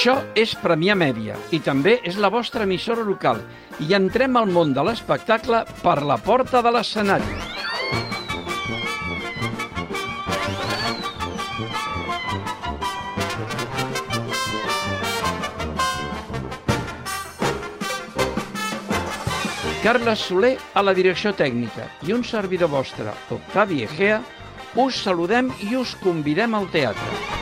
Això és Premià Mèdia i també és la vostra emissora local i entrem al món de l'espectacle per la porta de l'escenari. Carles Soler a la direcció tècnica i un servidor vostre, Octavi Egea, us saludem i us convidem al teatre.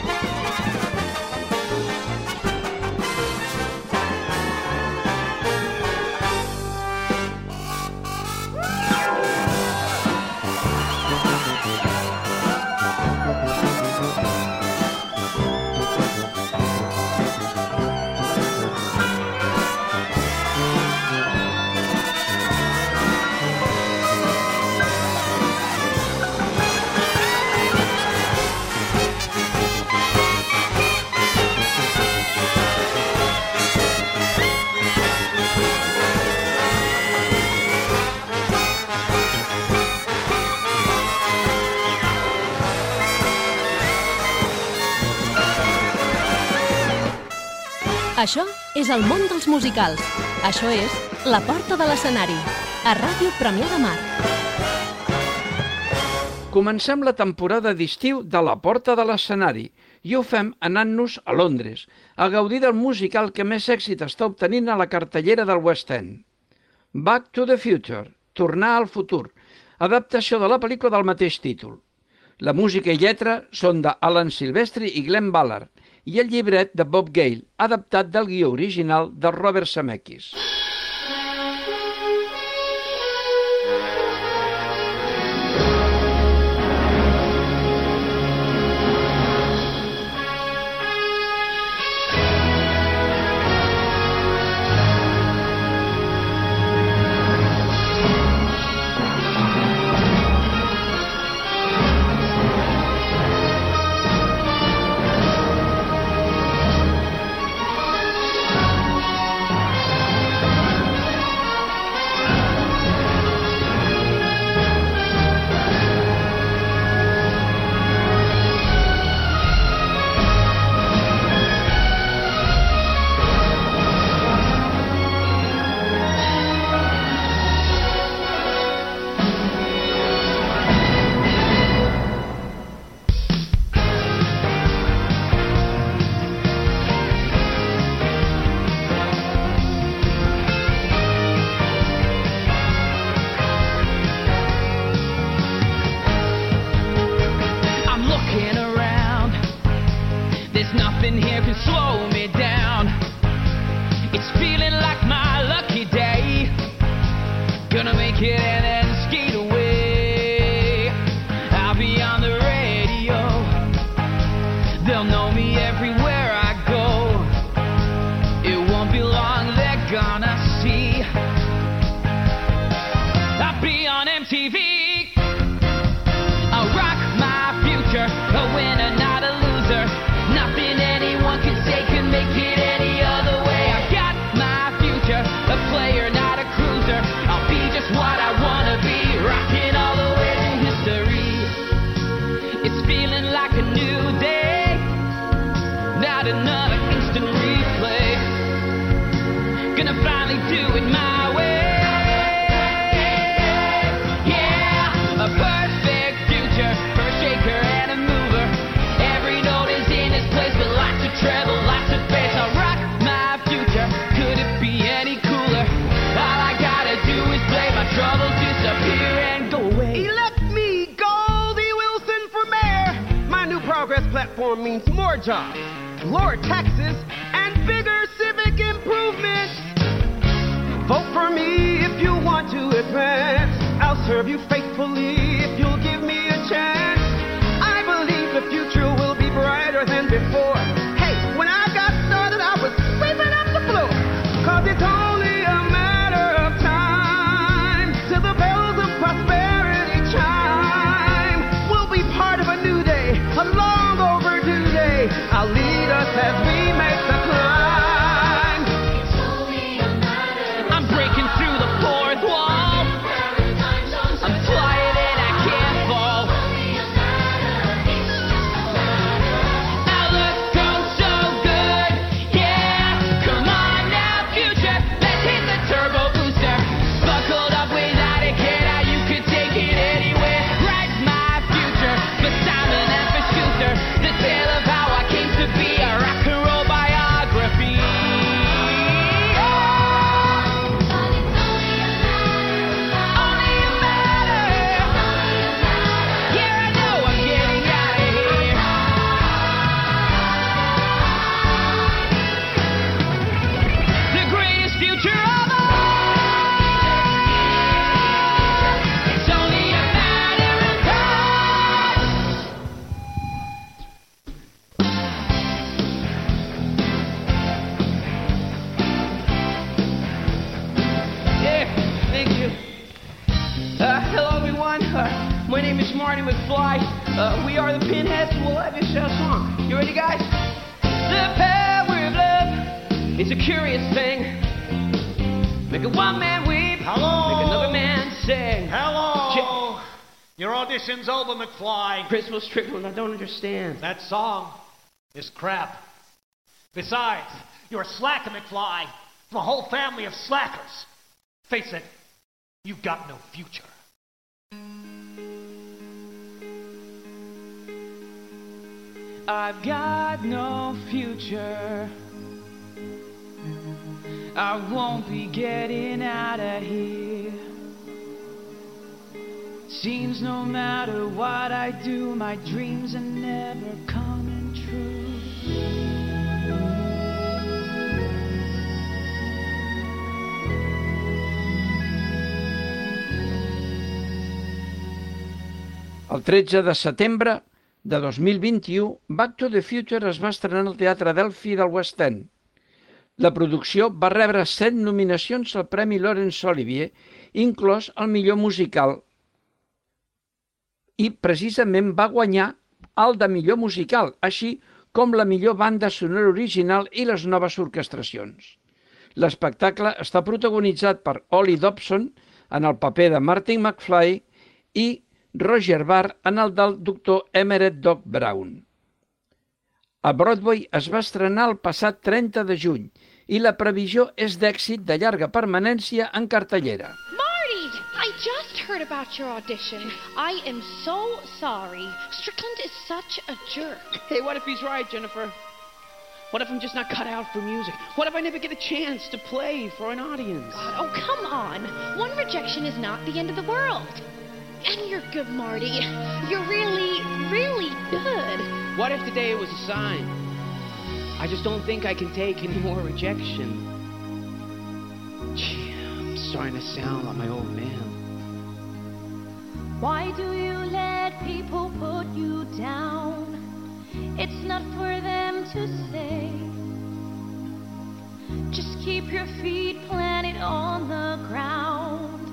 Això és el món dels musicals. Això és La Porta de l'Escenari, a Ràdio Premià de Mar. Comencem la temporada d'estiu de La Porta de l'Escenari i ho fem anant-nos a Londres, a gaudir del musical que més èxit està obtenint a la cartellera del West End. Back to the Future, Tornar al futur, adaptació de la pel·lícula del mateix títol. La música i lletra són de Alan Silvestri i Glenn Ballard, i el llibret de Bob Gale, adaptat del guió original de Robert Zemeckis. Vote Uh, we are the Pinheads. We'll have this uh, song. You ready, guys? The power of love is a curious thing. Make a one man weep. Hello? Make another man sing. Hello. Your audition's over, McFly. Christmas Strickland, I don't understand. That song is crap. Besides, you're a slacker, McFly. From a whole family of slackers. Face it, you've got no future. I've got no future. I won't be getting out of here. Seems no matter what I do, my dreams are never coming true. El 13 de setembre de 2021, Back to the Future es va estrenar al Teatre Delphi del West End. La producció va rebre set nominacions al Premi Laurence Olivier, inclòs el millor musical, i precisament va guanyar el de millor musical, així com la millor banda sonora original i les noves orquestracions. L'espectacle està protagonitzat per Ollie Dobson en el paper de Martin McFly i Roger Barr en el del doctor Emeret Doc Brown. A Broadway es va estrenar el passat 30 de juny i la previsió és d'èxit de llarga permanència en cartellera. Marty, I just heard about your audition. I am so sorry. Strickland is such a jerk. Hey, what if he's right, Jennifer? What if I'm just not cut out for music? What if I never get a chance to play for an audience? God, oh, come on. One rejection is not the end of the world. And you're good, Marty. You're really, really good. What if today was a sign? I just don't think I can take any more rejection. Gee, I'm starting to sound like my old man. Why do you let people put you down? It's not for them to say. Just keep your feet planted on the ground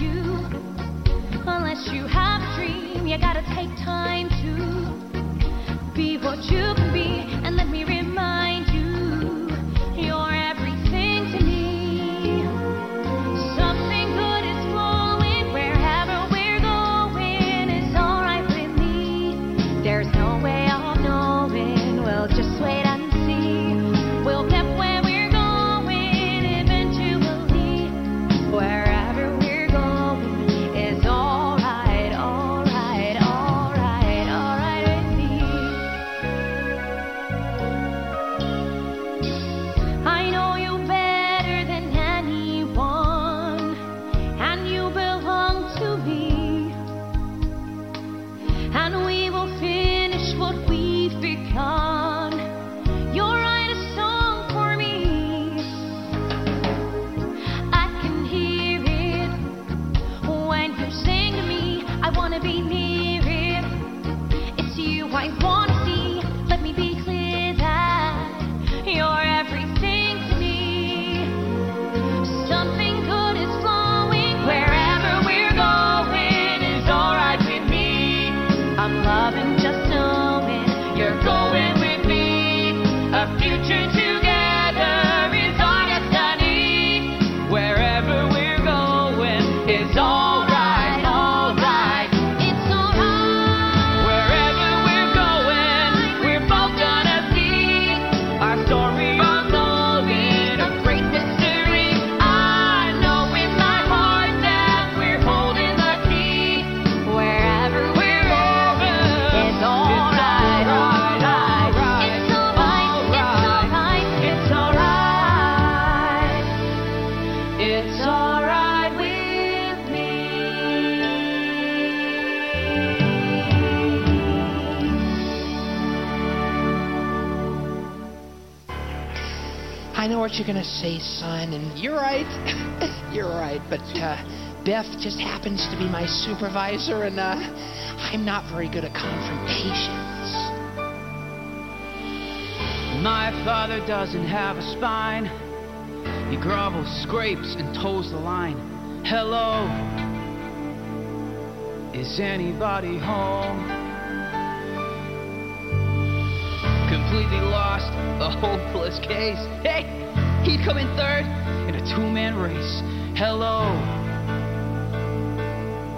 you unless you have a dream. You gotta take time to be what you You're gonna say, son, and you're right. you're right, but uh, Biff just happens to be my supervisor, and uh, I'm not very good at confrontations. My father doesn't have a spine. He grovels, scrapes, and toes the line. Hello, is anybody home? Completely lost, a hopeless case. Hey, he'd come in third in a two-man race. Hello,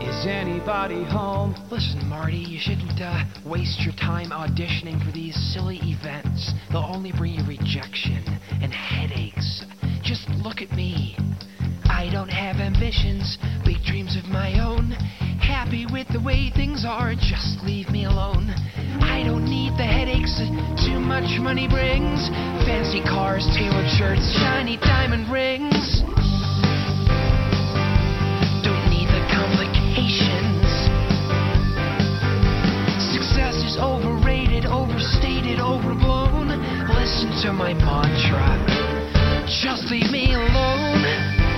is anybody home? Listen, Marty, you shouldn't uh, waste your time auditioning for these silly events. They'll only bring you rejection and headaches. Just look at me. I don't have ambitions, big dreams of my own. Happy with the way things are, just leave me alone. I don't need the headaches too much money brings. Fancy cars, tailored shirts, shiny diamond rings. Don't need the complications. Success is overrated, overstated, overblown. Listen to my mantra. Just leave me alone.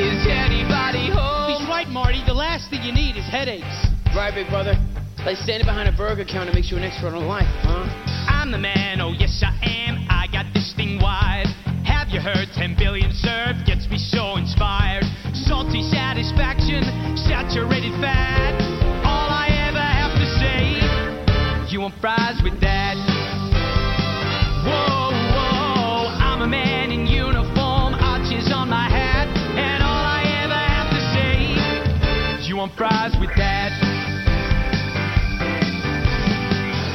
Is anybody home? He's right, Marty. The last thing you need is headaches. Right, big brother. Like standing behind a burger counter makes you an expert on life, huh? I'm the man, oh yes I am. I got this thing wide. Have you heard 10 billion served? Gets me so inspired. Salty satisfaction, saturated fat. All I ever have to say, you want fries with that? Whoa, whoa, say, you want fries with that?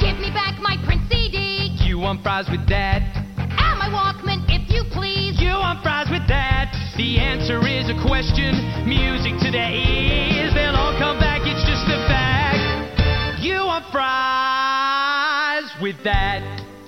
Give me back my Prince CD You want fries with that? and my Walkman, if you please. You want fries with that? The answer is a question. Music to their ears, they'll all come back. It's just a fact. You want fries with that?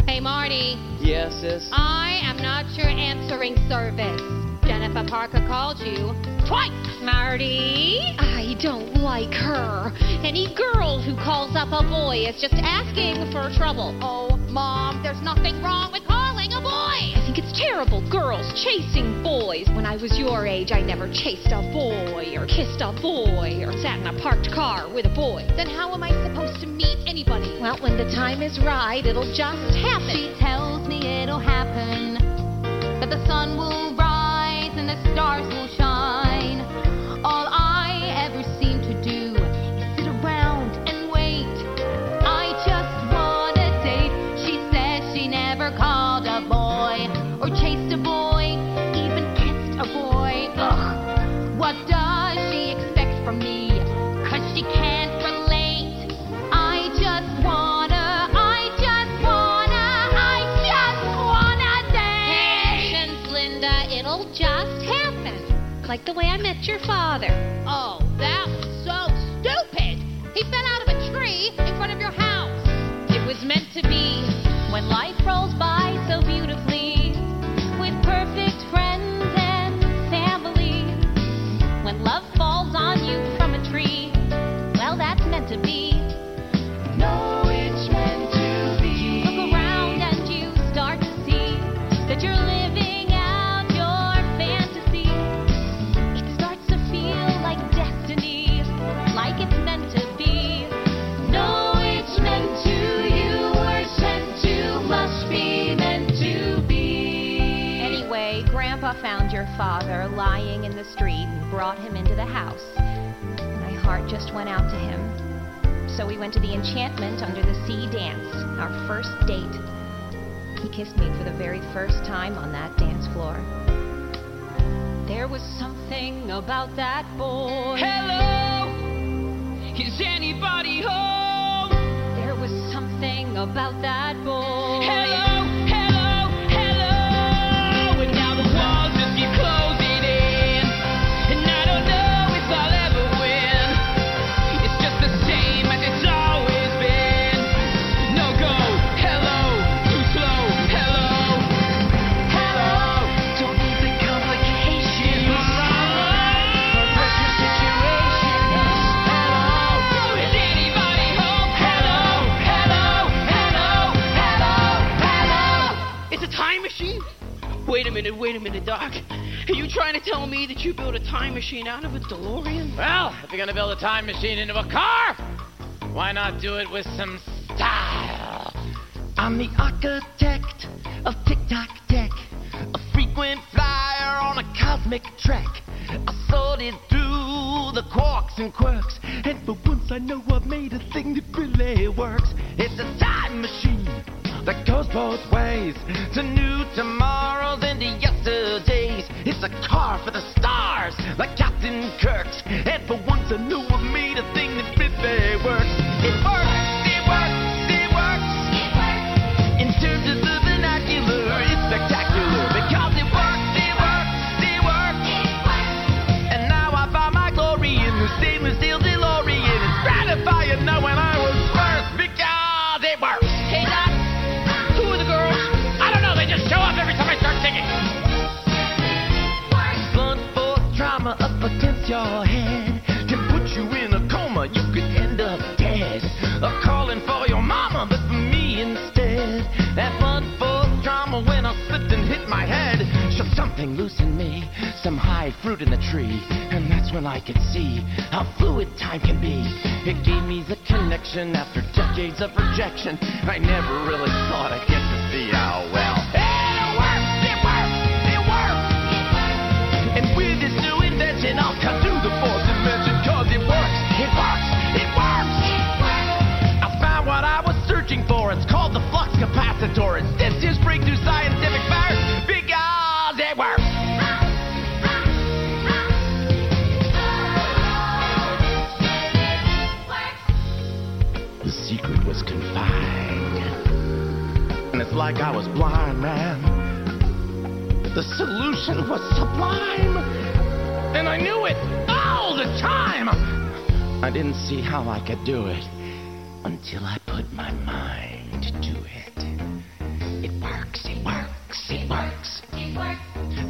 Hey, Marty. Yes, sis. I am not your answering service. Jennifer Parker called you twice, Marty. I don't like her. Any girl who calls up a boy is just asking for trouble. Oh, Mom, there's nothing wrong with calling a boy. I think it's terrible, girls chasing boys. When I was your age, I never chased a boy or kissed a boy or sat in a parked car with a boy. Then how am I supposed to meet anybody? Well, when the time is right, it'll just happen. She tells me it'll happen, that the sun will rise stars will shine. Like the way I met your father. Oh, that was so stupid. He fell out of a tree in front of your house. It was meant to be. When life rolls by so beautifully, with perfect friends and family. When love falls on you from a tree, well, that's meant to be. Father lying in the street and brought him into the house. My heart just went out to him. So we went to the enchantment under the sea dance, our first date. He kissed me for the very first time on that dance floor. There was something about that boy. Hello, is anybody home? There was something about that boy. Hello, Wait a minute, Doc. Are you trying to tell me that you built a time machine out of a DeLorean? Well, if you're gonna build a time machine into a car, why not do it with some style? I'm the architect of Tic Tac Tech, a frequent flyer on a cosmic trek. I sorted through the quarks and quirks, and for once I know I've made a thing that really works. It's a time machine that goes both ways to new tomorrows and to yesterdays. It's a car for the stars, like Captain Kirk's, and for once I knew I've made a thing that really works. It works, your head can put you in a coma. You could end up dead. A calling for your mama, but for me instead. That blunt force trauma when I slipped and hit my head. Shook something loose in me, some high fruit in the tree. And that's when I could see how fluid time can be. It gave me the connection after decades of rejection. I never really thought I'd get to see how well. It invention, I'll cut through the fourth dimension, cause it works, it works, it works. I found what I was searching for. It's called the flux capacitor. This breakthrough scientific because it works. The secret was confined. And it's like I was blind, man. The solution was sublime. And I knew it all the time. I didn't see how I could do it until I put my mind to it. It works, it works, it works. It works.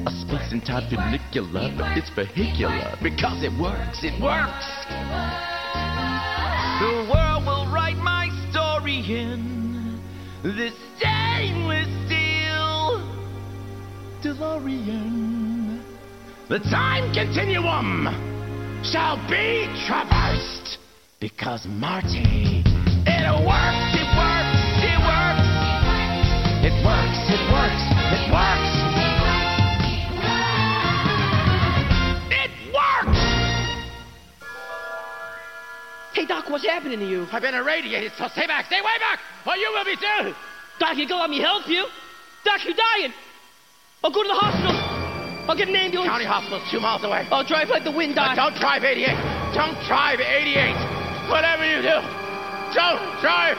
A space and time funicular, but it's vehicular because it works, it works. The world will write my story in this stainless steel DeLorean. The time continuum shall be traversed because Marty, it works, it works, it works. It works, it works, it works. It works! Hey, Doc, what's happening to you? I've been irradiated, so stay back, stay way back, or you will be too. Doc, you gonna let me help you? Doc, you're dying. I'll go to the hospital. I'll get an ambulance. County hospital's two miles away. I'll drive like the wind, Doc. don't drive 88. Don't drive 88. Whatever you do, don't drive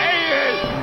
88.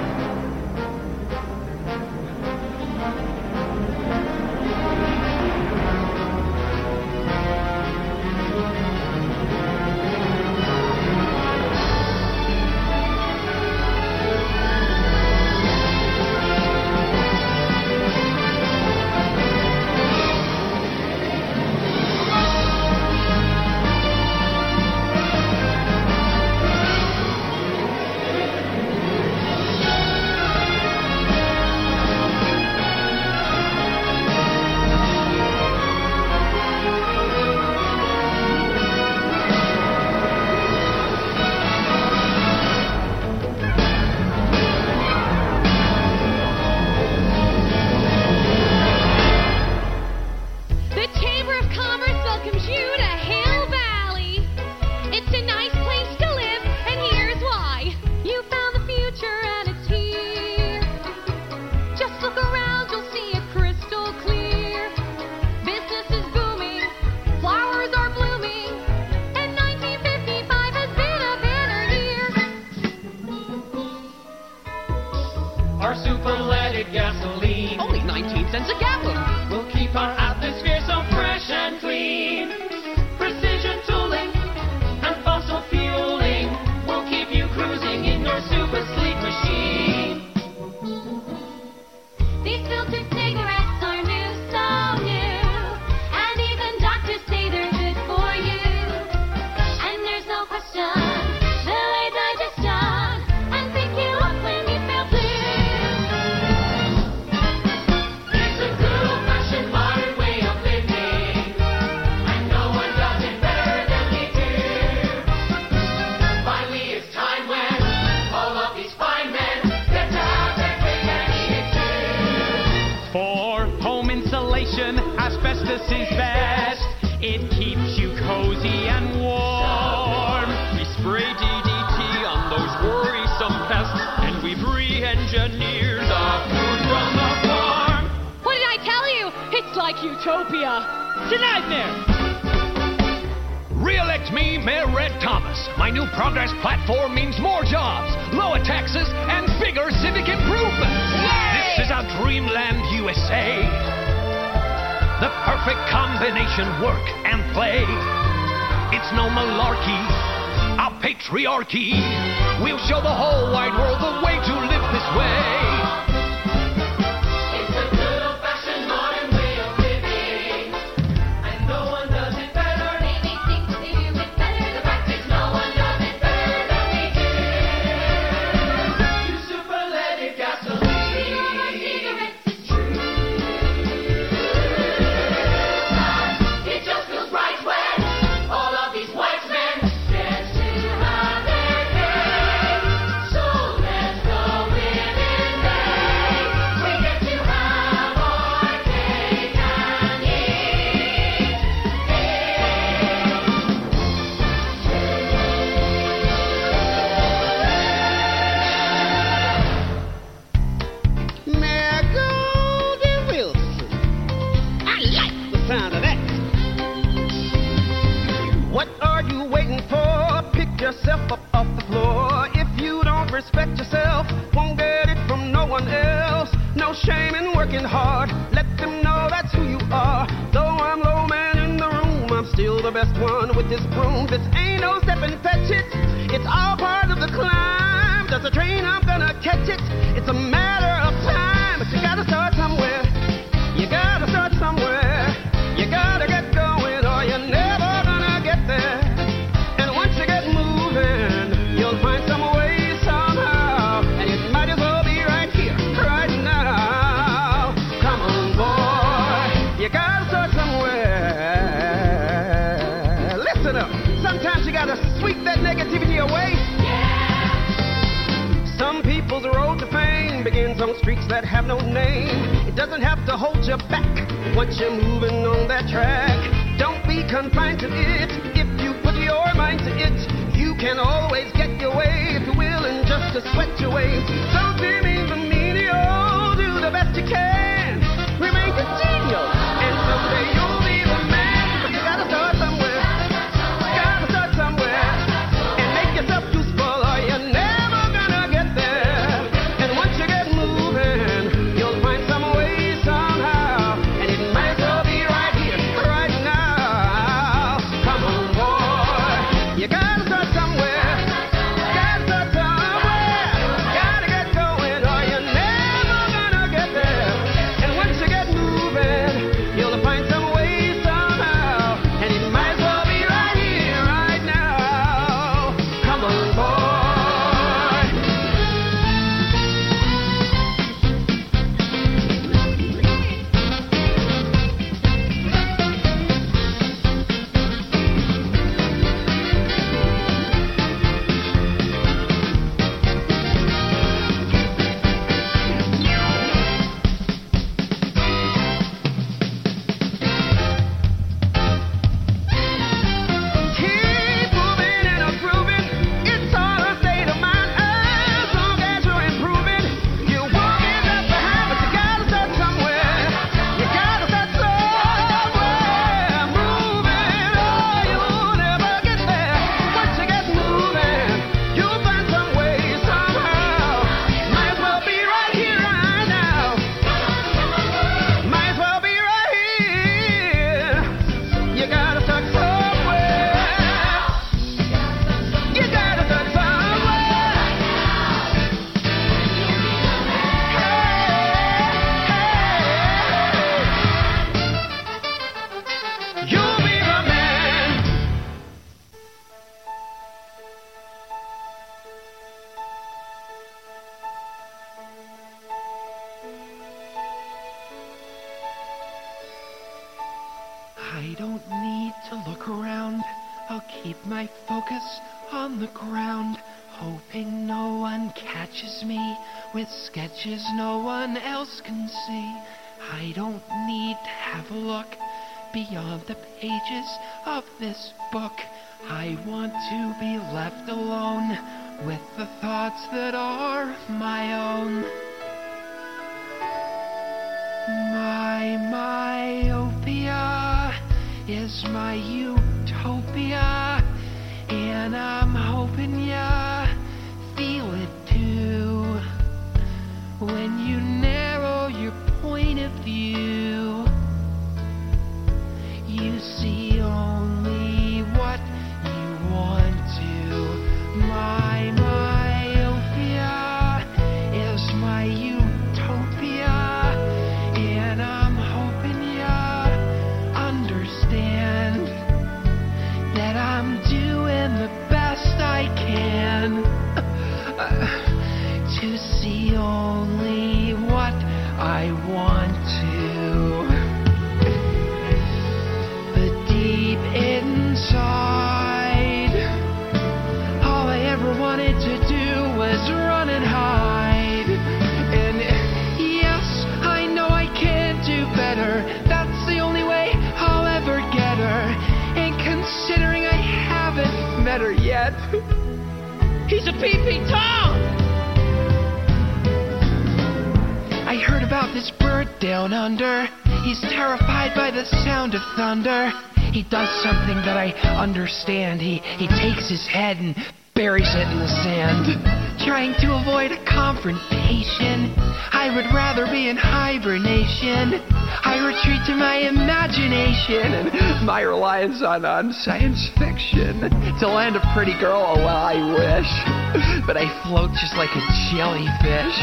take utopia a nightmare. Re-elect me, Mayor Red Thomas. My new progress platform means more jobs, lower taxes, and bigger civic improvements. This is our dreamland USA. The perfect combination work and play. It's no malarkey, our patriarchy. We'll show the whole wide world the way to live this way. the best one with this broom. This ain't no step and fetch it. It's all part of the climb. There's a train, I'm gonna catch it. It's a that have no name. It doesn't have to hold you back once you're moving on that track. Don't be confined to it. If you put your mind to it, you can always get your way if you're willing just to sweat your way. Don't be me. sketches me with sketches no one else can see. I don't need to have a look beyond the pages of this book. I want to be left alone with the thoughts that are my own. My myopia is my utopia, and I'm hoping. PP Tom! I heard about this bird down under. He's terrified by the sound of thunder. He does something that I understand. He he takes his head and buries it in the sand, trying to avoid a confrontation. I would rather be in hibernation. I retreat to my imagination and my reliance on, on science fiction. To land a pretty girl, oh well, I wish. But I float just like a jellyfish.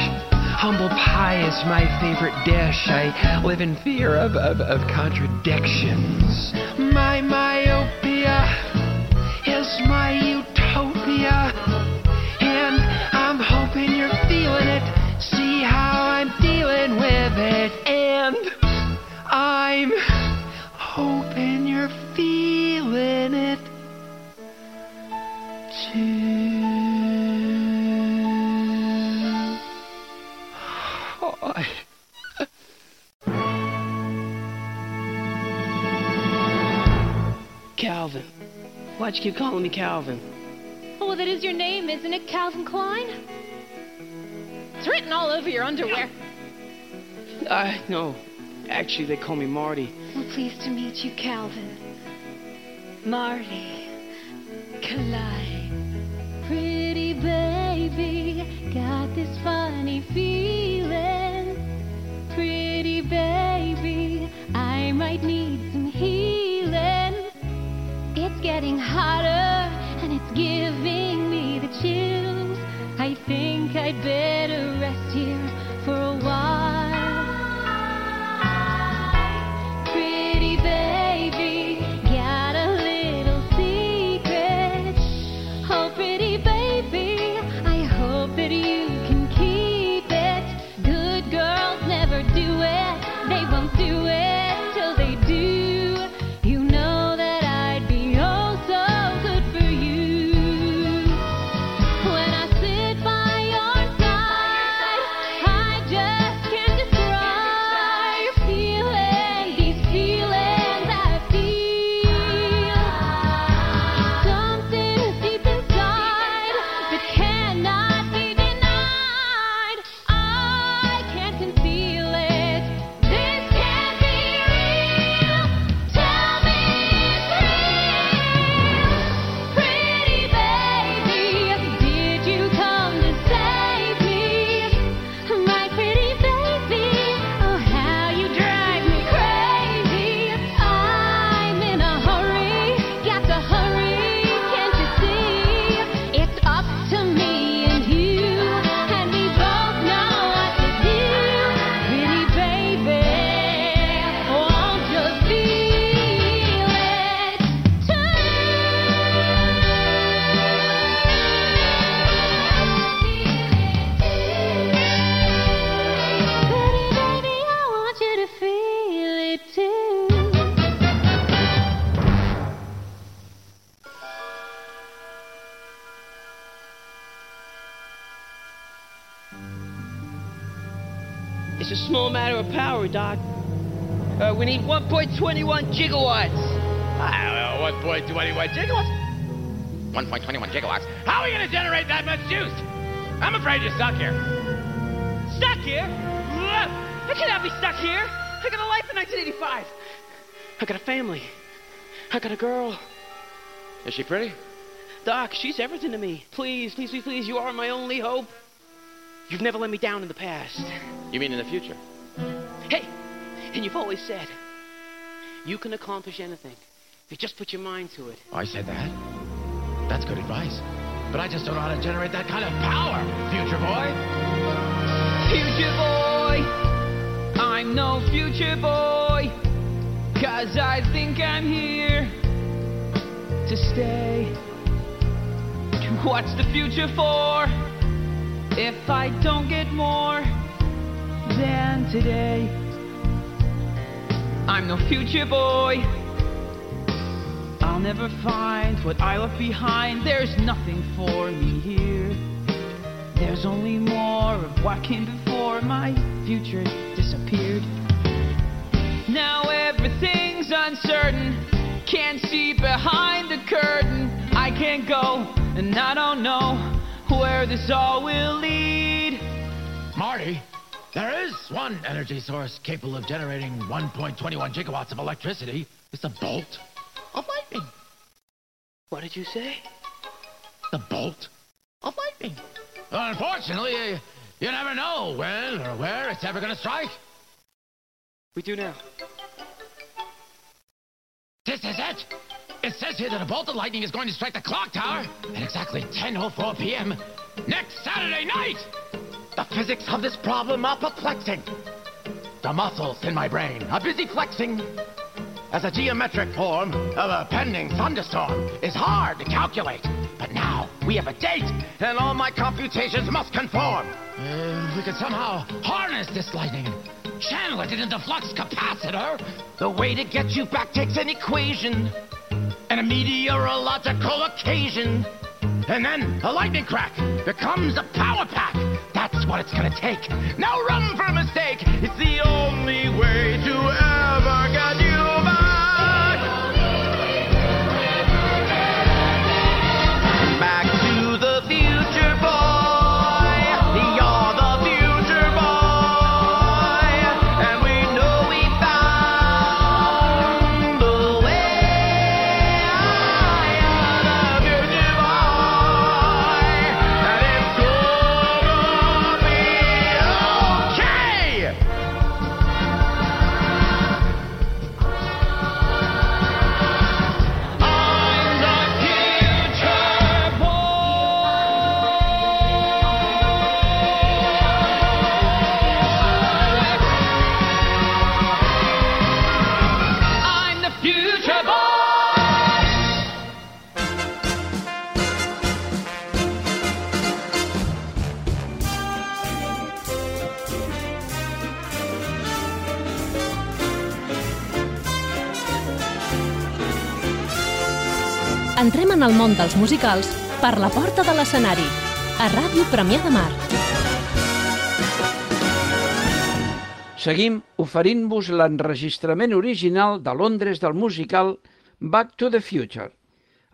Humble pie is my favorite dish. I live in fear of, of, of contradictions. My myopia is my utopia. Calvin. Why'd you keep calling me Calvin? Oh, well, that is your name, isn't it, Calvin Klein? It's written all over your underwear. Uh, no. Actually, they call me Marty. Well, pleased to meet you, Calvin. Marty. Klein. Pretty baby, got this funny feeling. Pretty baby, I might need some healing. It's getting hotter and it's giving me the chills. I think I'd better rest here for a while. Pretty baby, got a little secret. Oh, pretty baby, I hope that you can keep it. Good girls never do it, they won't do it gigawatts. Ah, well, 1.21 gigawatts? 1.21 gigawatts? How are we going to generate that much juice? I'm afraid you're stuck here. Stuck here? I cannot be stuck here. I got a life in 1985. I got a family. I got a girl. Is she pretty? Doc, she's everything to me. Please, please, please, please, you are my only hope. You've never let me down in the past. You mean in the future? Hey, and you've always said you can accomplish anything if you just put your mind to it. I said that. That's good advice. But I just don't know how to generate that kind of power, future boy. Future boy, I'm no future boy, cause I think I'm here to stay. What's the future for if I don't get more than today? I'm no future boy. I'll never find what I left behind. There's nothing for me here. There's only more of what came before my future disappeared. Now everything's uncertain. Can't see behind the curtain. I can't go, and I don't know where this all will lead. Marty, there is one energy source capable of generating 1.21 gigawatts of electricity. It's a bolt of lightning. What did you say? The bolt of lightning. Unfortunately, you, you never know when or where it's ever going to strike. We do now. This is it. It says here that a bolt of lightning is going to strike the clock tower at exactly 10.04 p.m. next Saturday night. The physics of this problem are perplexing. The muscles in my brain are busy flexing. As a geometric form of a pending thunderstorm is hard to calculate. But now we have a date, and all my computations must conform. If we could somehow harness this lightning channel it into the flux capacitor. The way to get you back takes an equation and a meteorological occasion. And then a lightning crack becomes a power pack. That's what it's gonna take. No room for a mistake. It's the only way to ever Entrem en el món dels musicals per la porta de l'escenari, a Ràdio Premià de Mar. Seguim oferint-vos l'enregistrament original de Londres del musical Back to the Future.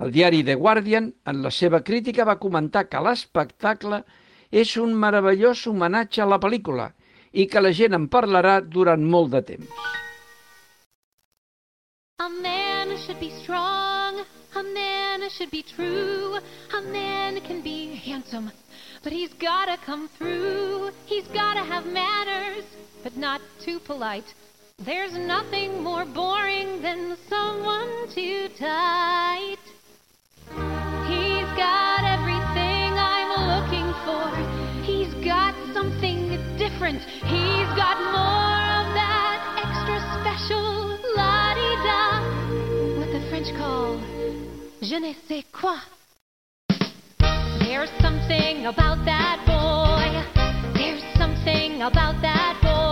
El diari The Guardian, en la seva crítica, va comentar que l'espectacle és un meravellós homenatge a la pel·lícula i que la gent en parlarà durant molt de temps. A man should be strong. A man should be true. A man can be handsome, but he's gotta come through. He's gotta have manners, but not too polite. There's nothing more boring than someone too tight. He's got everything I'm looking for. He's got something different. He's got more of that extra special la-di-da. What the French call je ne sais quoi. There's something about that boy. There's something about that boy.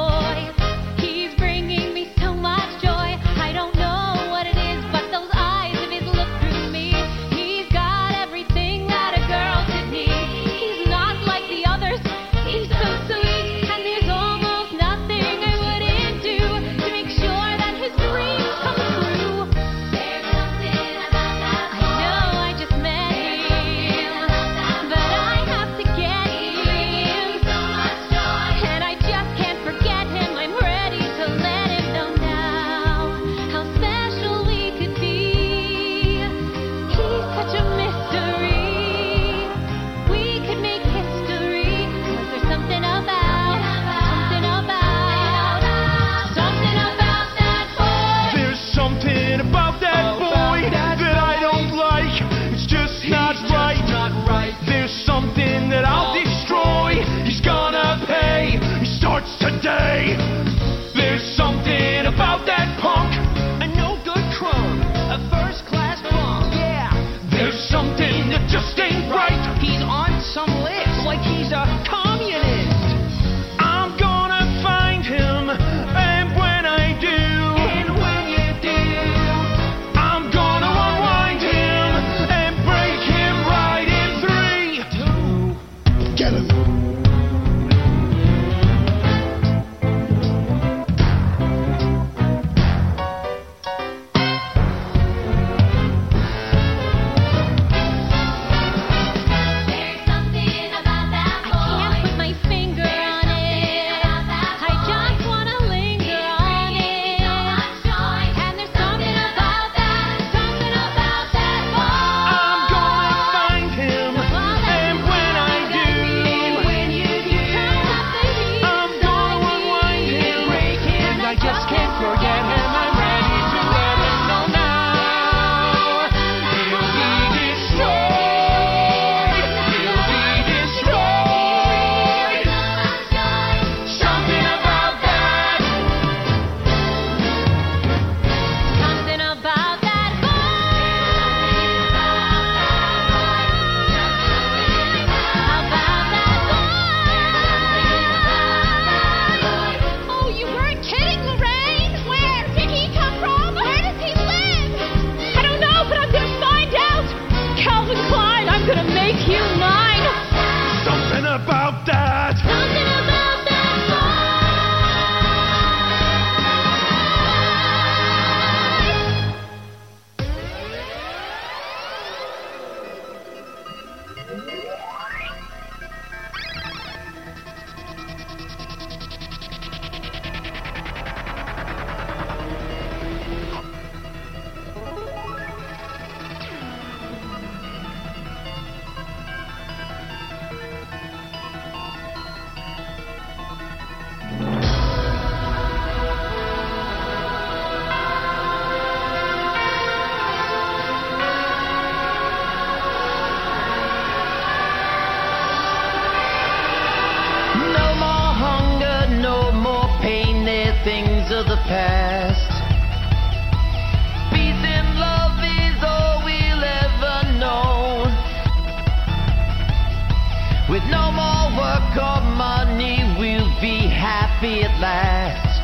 Be at last.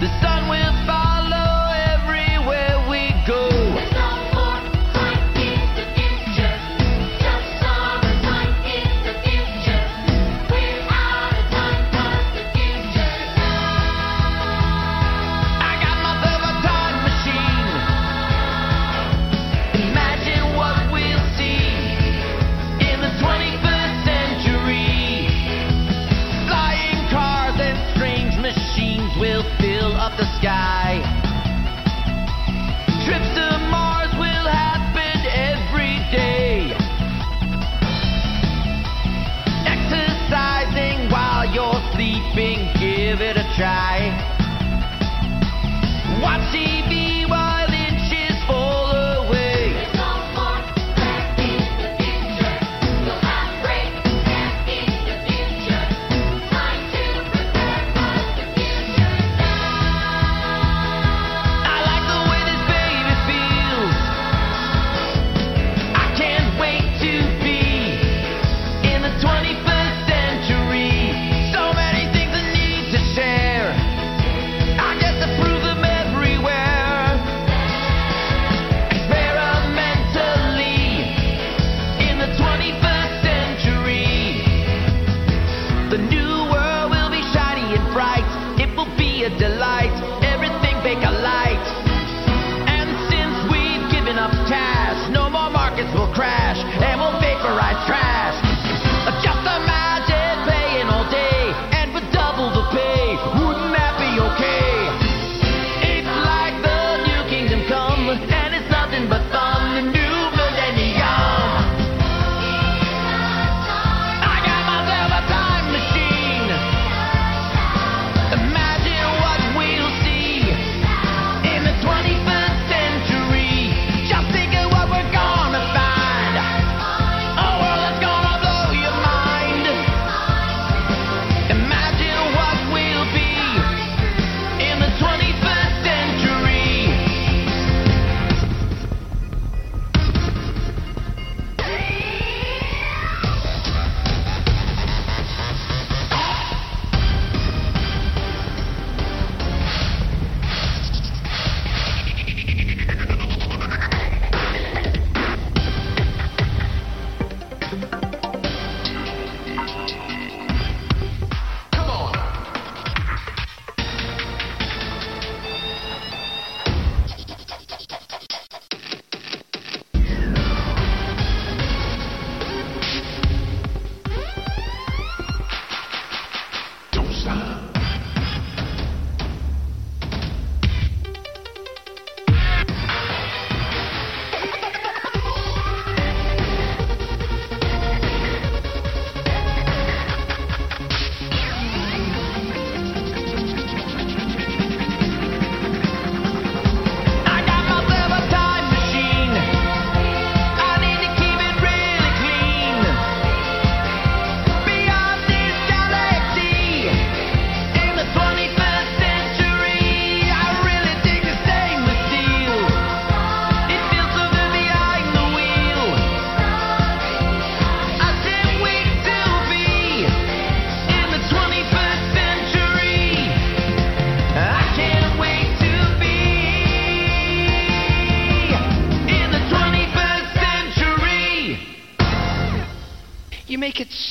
The sun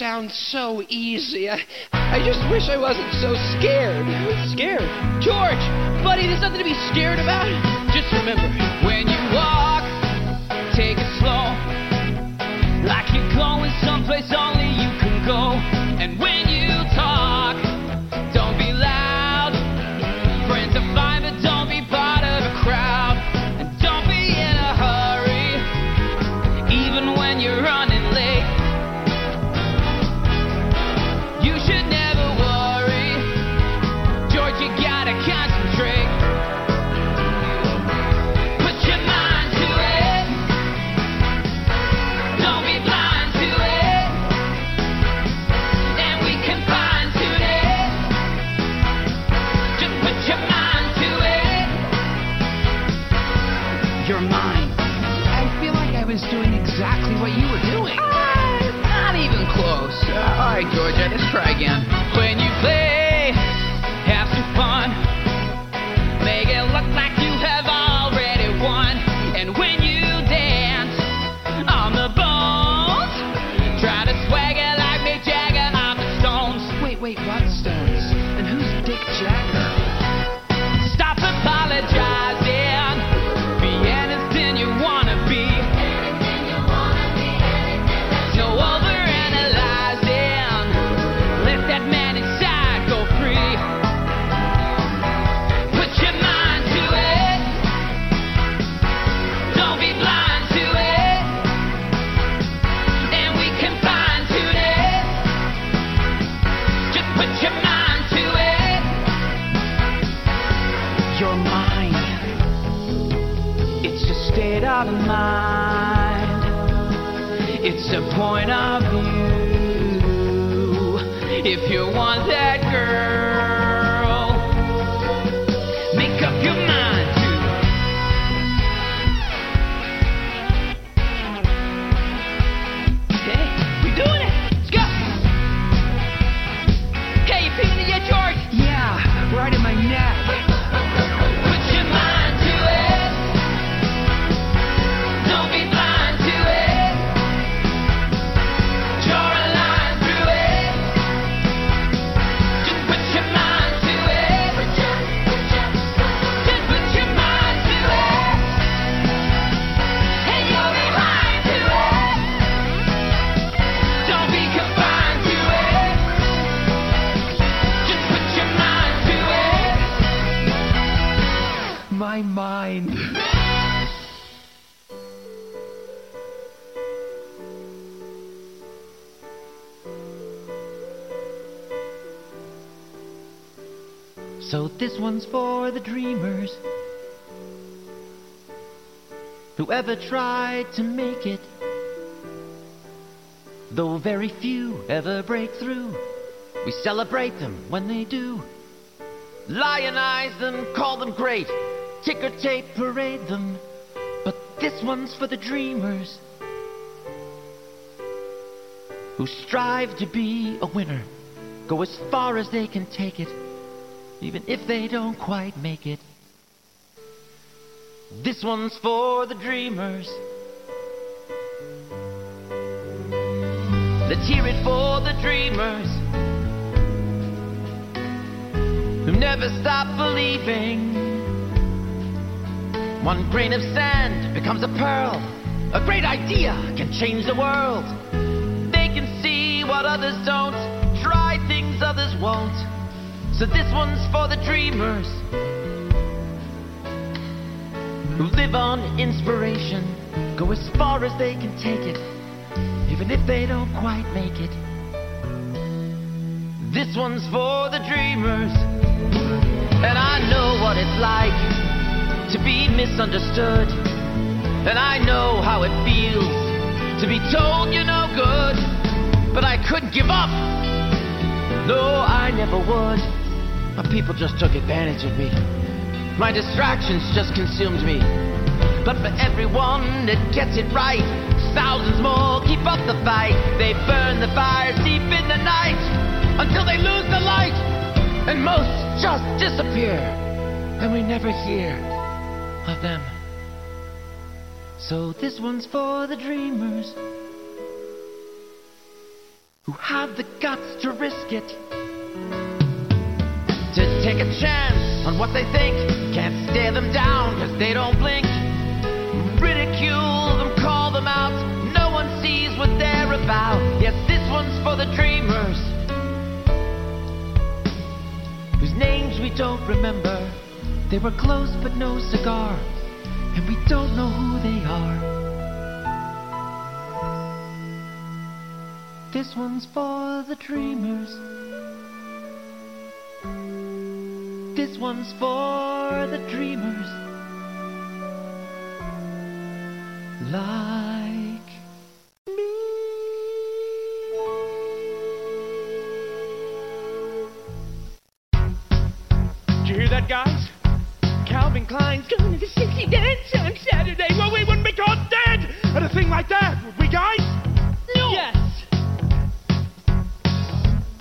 sounds so easy. I, I just wish I wasn't so scared. Scared. George, buddy, there's nothing to be scared about. Just remember, when you walk, take it slow. Like you're going someplace only you can go. And when try again. This one's for the dreamers. Whoever tried to make it, though very few ever break through, we celebrate them when they do. Lionize them, call them great, ticker tape parade them. But this one's for the dreamers who strive to be a winner, go as far as they can take it even if they don't quite make it. This one's for the dreamers. Let's hear it for the dreamers who never stop believing. One grain of sand becomes a pearl. A great idea can change the world. They can see what others don't, try things others won't. This one's for the dreamers who live on inspiration, go as far as they can take it, even if they don't quite make it. This one's for the dreamers, and I know what it's like to be misunderstood, and I know how it feels to be told you're no good, but I couldn't give up. No, I never would. But people just took advantage of me. My distractions just consumed me. But for everyone that gets it right, thousands more keep up the fight. They burn the fires deep in the night until they lose the light. And most just disappear. And we never hear of them. So this one's for the dreamers who have the guts to risk it to take a chance on what they think. Can't stare them down because they don't blink. Ridicule them, call them out. No one sees what they're about. Yes, this one's for the dreamers whose names we don't remember. They were close but no cigar, and we don't know who they are. This one's for the dreamers. This one's for the dreamers. Like me. Did you hear that, guys? Calvin Klein's going to the 60 dance on Saturday. Well, we wouldn't be caught dead at a thing like that, would we, guys? No. Yes.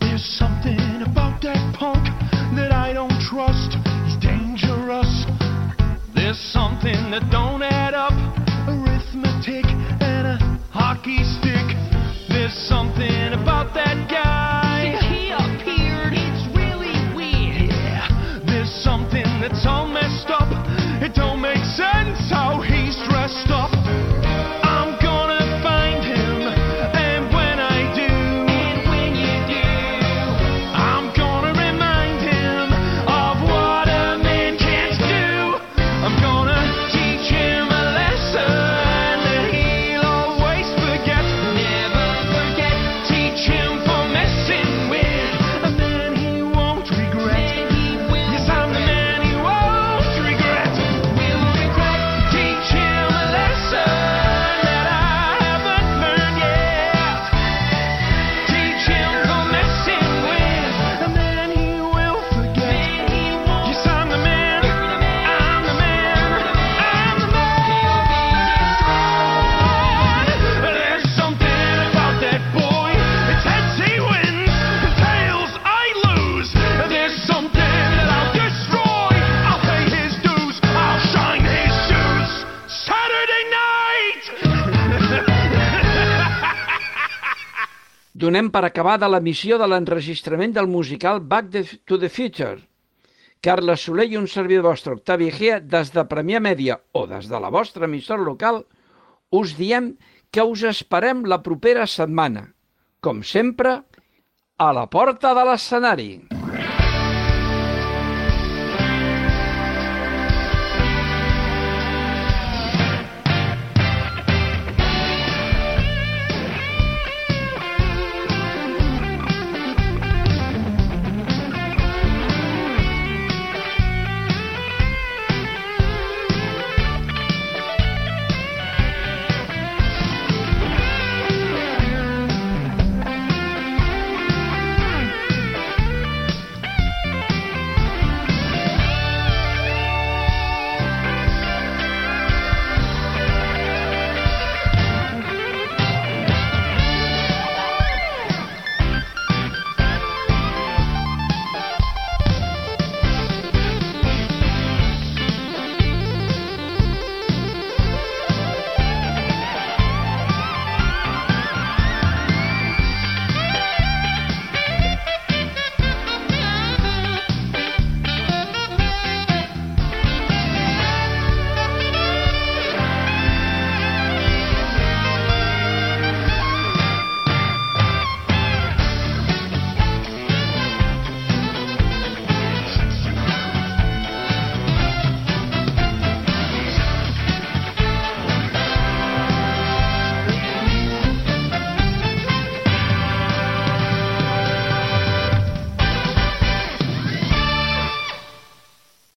There's something about that punk that I don't trust. He's dangerous. There's something that don't add up. Arithmetic and a hockey stick. There's something about that guy. Since he appeared, it's really weird. Yeah, there's something that's all messed up. It don't make sense how he's dressed up. Donem per acabada la missió de l'enregistrament del musical Back to the Future. Carles Soler i un servidor vostre, Octavi Egea, des de Premià Mèdia o des de la vostra emissora local, us diem que us esperem la propera setmana. Com sempre, a la porta de l'escenari.